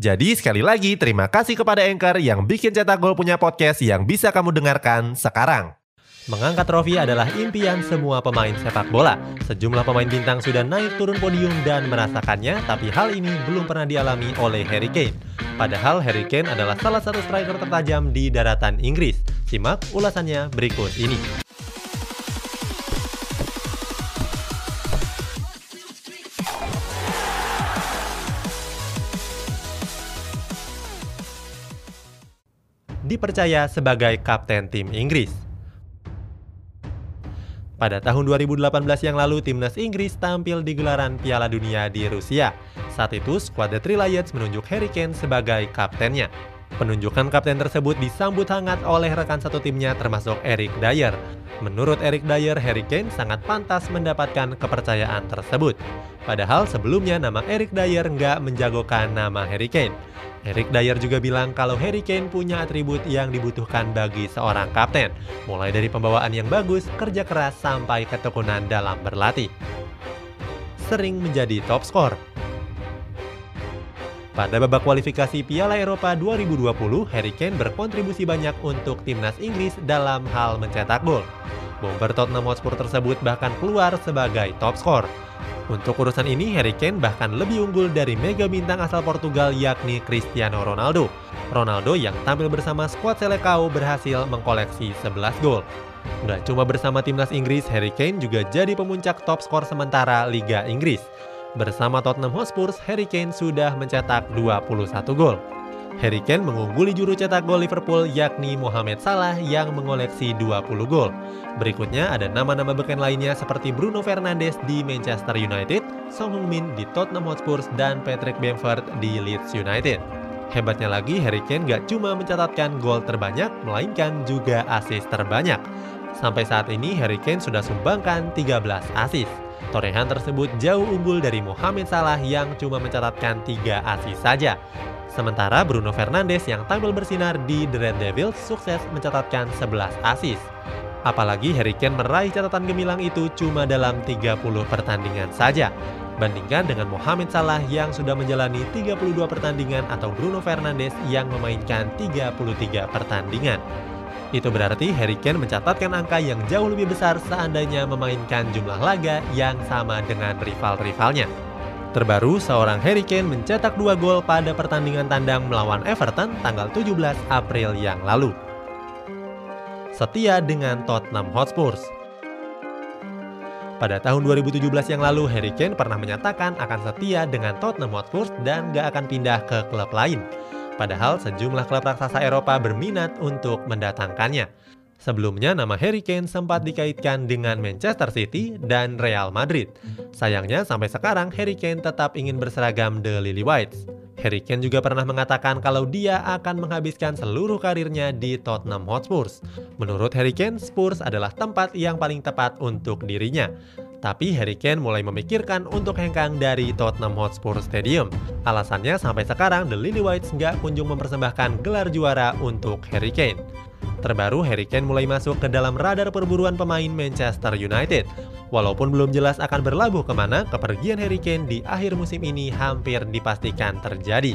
Jadi sekali lagi terima kasih kepada Anchor yang bikin Cetak Gol punya podcast yang bisa kamu dengarkan sekarang. Mengangkat trofi adalah impian semua pemain sepak bola. Sejumlah pemain bintang sudah naik turun podium dan merasakannya, tapi hal ini belum pernah dialami oleh Harry Kane. Padahal Harry Kane adalah salah satu striker tertajam di daratan Inggris. Simak ulasannya berikut ini. Dipercaya sebagai kapten tim Inggris. Pada tahun 2018 yang lalu, timnas Inggris tampil di gelaran Piala Dunia di Rusia. Saat itu, skuad The Three Lions menunjuk Harry Kane sebagai kaptennya. Penunjukan kapten tersebut disambut hangat oleh rekan satu timnya termasuk Eric Dyer. Menurut Eric Dyer, Harry Kane sangat pantas mendapatkan kepercayaan tersebut. Padahal sebelumnya nama Eric Dyer nggak menjagokan nama Harry Kane. Eric Dyer juga bilang kalau Harry Kane punya atribut yang dibutuhkan bagi seorang kapten, mulai dari pembawaan yang bagus, kerja keras, sampai ketekunan dalam berlatih. Sering menjadi top skor. Pada babak kualifikasi Piala Eropa 2020, Harry Kane berkontribusi banyak untuk timnas Inggris dalam hal mencetak gol. Bomber Tottenham Hotspur tersebut bahkan keluar sebagai top skor. Untuk urusan ini, Harry Kane bahkan lebih unggul dari mega bintang asal Portugal yakni Cristiano Ronaldo. Ronaldo yang tampil bersama skuad Selecao berhasil mengkoleksi 11 gol. Nggak cuma bersama timnas Inggris, Harry Kane juga jadi pemuncak top skor sementara Liga Inggris. Bersama Tottenham Hotspur, Harry Kane sudah mencetak 21 gol. Harry Kane mengungguli juru cetak gol Liverpool yakni Mohamed Salah yang mengoleksi 20 gol. Berikutnya ada nama-nama beken lainnya seperti Bruno Fernandes di Manchester United, Song Heung-min di Tottenham Hotspur, dan Patrick Bamford di Leeds United. Hebatnya lagi, Harry Kane gak cuma mencatatkan gol terbanyak, melainkan juga assist terbanyak. Sampai saat ini, Harry Kane sudah sumbangkan 13 assist. Torehan tersebut jauh unggul dari Mohamed Salah yang cuma mencatatkan 3 assist saja. Sementara Bruno Fernandes yang tampil bersinar di The Red Devils sukses mencatatkan 11 assist. Apalagi Harry Kane meraih catatan gemilang itu cuma dalam 30 pertandingan saja. Bandingkan dengan Mohamed Salah yang sudah menjalani 32 pertandingan atau Bruno Fernandes yang memainkan 33 pertandingan. Itu berarti Harry Kane mencatatkan angka yang jauh lebih besar seandainya memainkan jumlah laga yang sama dengan rival-rivalnya. Terbaru, seorang Harry Kane mencetak dua gol pada pertandingan tandang melawan Everton tanggal 17 April yang lalu. Setia dengan Tottenham Hotspur. Pada tahun 2017 yang lalu, Harry Kane pernah menyatakan akan setia dengan Tottenham Hotspur dan gak akan pindah ke klub lain. Padahal sejumlah klub raksasa Eropa berminat untuk mendatangkannya. Sebelumnya nama Harry Kane sempat dikaitkan dengan Manchester City dan Real Madrid. Sayangnya sampai sekarang Harry Kane tetap ingin berseragam The Lily Whites. Harry Kane juga pernah mengatakan kalau dia akan menghabiskan seluruh karirnya di Tottenham Hotspur. Menurut Harry Kane, Spurs adalah tempat yang paling tepat untuk dirinya. Tapi Harry Kane mulai memikirkan untuk hengkang dari Tottenham Hotspur Stadium. Alasannya sampai sekarang The Lily Whites nggak kunjung mempersembahkan gelar juara untuk Harry Kane. Terbaru, Harry Kane mulai masuk ke dalam radar perburuan pemain Manchester United. Walaupun belum jelas akan berlabuh ke mana, kepergian Harry Kane di akhir musim ini hampir dipastikan terjadi.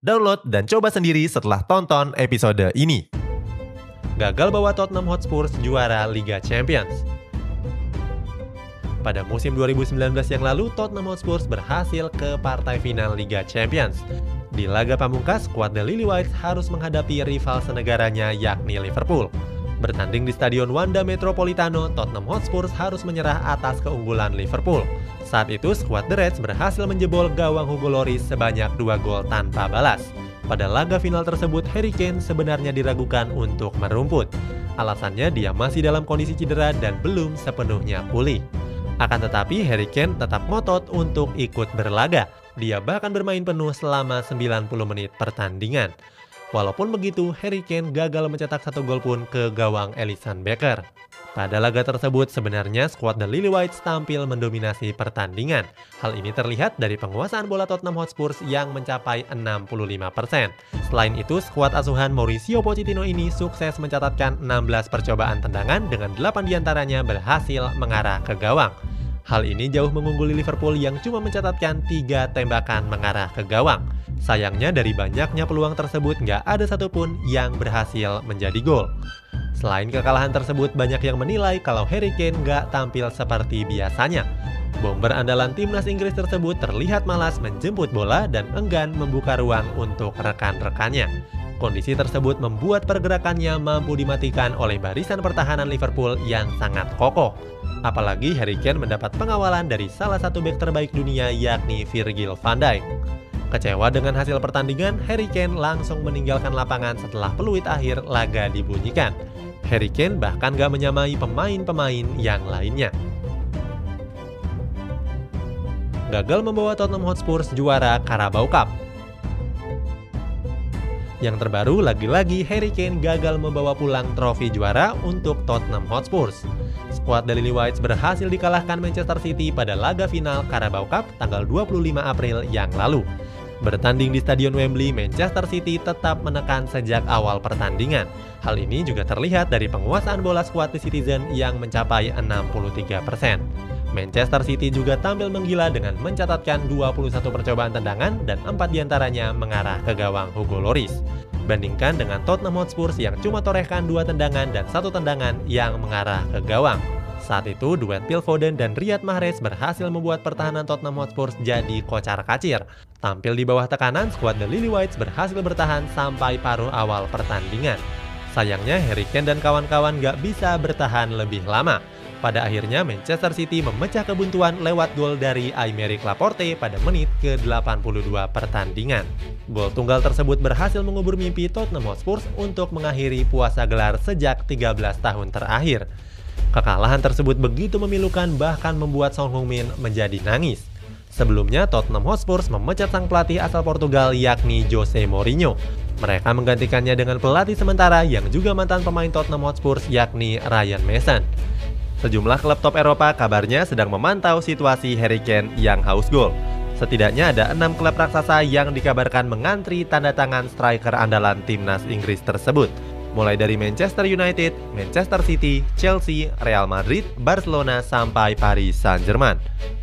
Download dan coba sendiri setelah tonton episode ini. Gagal bawa Tottenham Hotspur juara Liga Champions. Pada musim 2019 yang lalu, Tottenham Hotspur berhasil ke partai final Liga Champions. Di laga pamungkas, skuad The Lily Whites harus menghadapi rival senegaranya yakni Liverpool. Bertanding di Stadion Wanda Metropolitano, Tottenham Hotspur harus menyerah atas keunggulan Liverpool. Saat itu, skuad The Reds berhasil menjebol gawang Hugo Lloris sebanyak dua gol tanpa balas. Pada laga final tersebut, Harry Kane sebenarnya diragukan untuk merumput. Alasannya dia masih dalam kondisi cedera dan belum sepenuhnya pulih. Akan tetapi, Harry Kane tetap ngotot untuk ikut berlaga. Dia bahkan bermain penuh selama 90 menit pertandingan. Walaupun begitu, Harry Kane gagal mencetak satu gol pun ke gawang Alisson Becker. Pada laga tersebut, sebenarnya skuad The Lily Whites tampil mendominasi pertandingan. Hal ini terlihat dari penguasaan bola Tottenham Hotspur yang mencapai 65%. Selain itu, skuad asuhan Mauricio Pochettino ini sukses mencatatkan 16 percobaan tendangan dengan 8 di antaranya berhasil mengarah ke gawang. Hal ini jauh mengungguli Liverpool yang cuma mencatatkan 3 tembakan mengarah ke gawang. Sayangnya dari banyaknya peluang tersebut nggak ada satupun yang berhasil menjadi gol. Selain kekalahan tersebut, banyak yang menilai kalau Harry Kane nggak tampil seperti biasanya. Bomber andalan timnas Inggris tersebut terlihat malas menjemput bola dan enggan membuka ruang untuk rekan-rekannya. Kondisi tersebut membuat pergerakannya mampu dimatikan oleh barisan pertahanan Liverpool yang sangat kokoh. Apalagi Harry Kane mendapat pengawalan dari salah satu bek terbaik dunia yakni Virgil van Dijk. Kecewa dengan hasil pertandingan, Harry Kane langsung meninggalkan lapangan setelah peluit akhir laga dibunyikan. Harry Kane bahkan gak menyamai pemain-pemain yang lainnya. Gagal membawa Tottenham Hotspur juara Carabao Cup. Yang terbaru, lagi-lagi Harry Kane gagal membawa pulang trofi juara untuk Tottenham Hotspur. Skuad The Whites berhasil dikalahkan Manchester City pada laga final Carabao Cup tanggal 25 April yang lalu. Bertanding di Stadion Wembley, Manchester City tetap menekan sejak awal pertandingan. Hal ini juga terlihat dari penguasaan bola skuad The Citizen yang mencapai 63%. Manchester City juga tampil menggila dengan mencatatkan 21 percobaan tendangan dan 4 di antaranya mengarah ke gawang Hugo Lloris. Bandingkan dengan Tottenham Hotspur yang cuma torehkan 2 tendangan dan satu tendangan yang mengarah ke gawang. Saat itu, duet Phil Foden dan Riyad Mahrez berhasil membuat pertahanan Tottenham Hotspur jadi kocar-kacir. Tampil di bawah tekanan, skuad The Lily Whites berhasil bertahan sampai paruh awal pertandingan. Sayangnya, Harry Kane dan kawan-kawan gak bisa bertahan lebih lama. Pada akhirnya, Manchester City memecah kebuntuan lewat gol dari Aymeric Laporte pada menit ke-82 pertandingan. Gol tunggal tersebut berhasil mengubur mimpi Tottenham Hotspur untuk mengakhiri puasa gelar sejak 13 tahun terakhir. Kekalahan tersebut begitu memilukan bahkan membuat Son Heung-min menjadi nangis. Sebelumnya, Tottenham Hotspur memecat sang pelatih asal Portugal yakni Jose Mourinho. Mereka menggantikannya dengan pelatih sementara yang juga mantan pemain Tottenham Hotspur yakni Ryan Mason. Sejumlah klub top Eropa kabarnya sedang memantau situasi Harry Kane yang haus gol. Setidaknya ada enam klub raksasa yang dikabarkan mengantri tanda tangan striker andalan timnas Inggris tersebut mulai dari Manchester United, Manchester City, Chelsea, Real Madrid, Barcelona, sampai Paris Saint-Germain.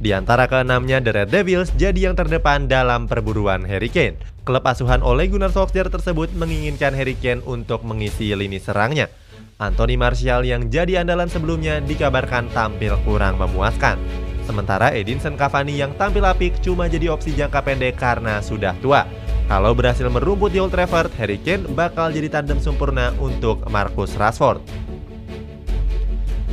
Di antara keenamnya, The Red Devils jadi yang terdepan dalam perburuan Harry Kane. Klub asuhan Ole Gunnar Solskjaer tersebut menginginkan Harry Kane untuk mengisi lini serangnya. Anthony Martial yang jadi andalan sebelumnya dikabarkan tampil kurang memuaskan. Sementara Edinson Cavani yang tampil apik cuma jadi opsi jangka pendek karena sudah tua. Kalau berhasil merumput di Old Trafford, Harry Kane bakal jadi tandem sempurna untuk Marcus Rashford.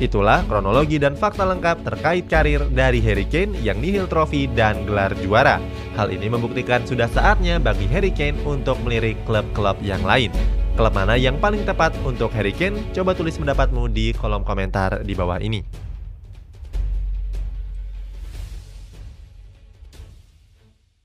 Itulah kronologi dan fakta lengkap terkait karir dari Harry Kane yang nihil trofi dan gelar juara. Hal ini membuktikan sudah saatnya bagi Harry Kane untuk melirik klub-klub yang lain. Klub mana yang paling tepat untuk Harry Kane? Coba tulis pendapatmu di kolom komentar di bawah ini.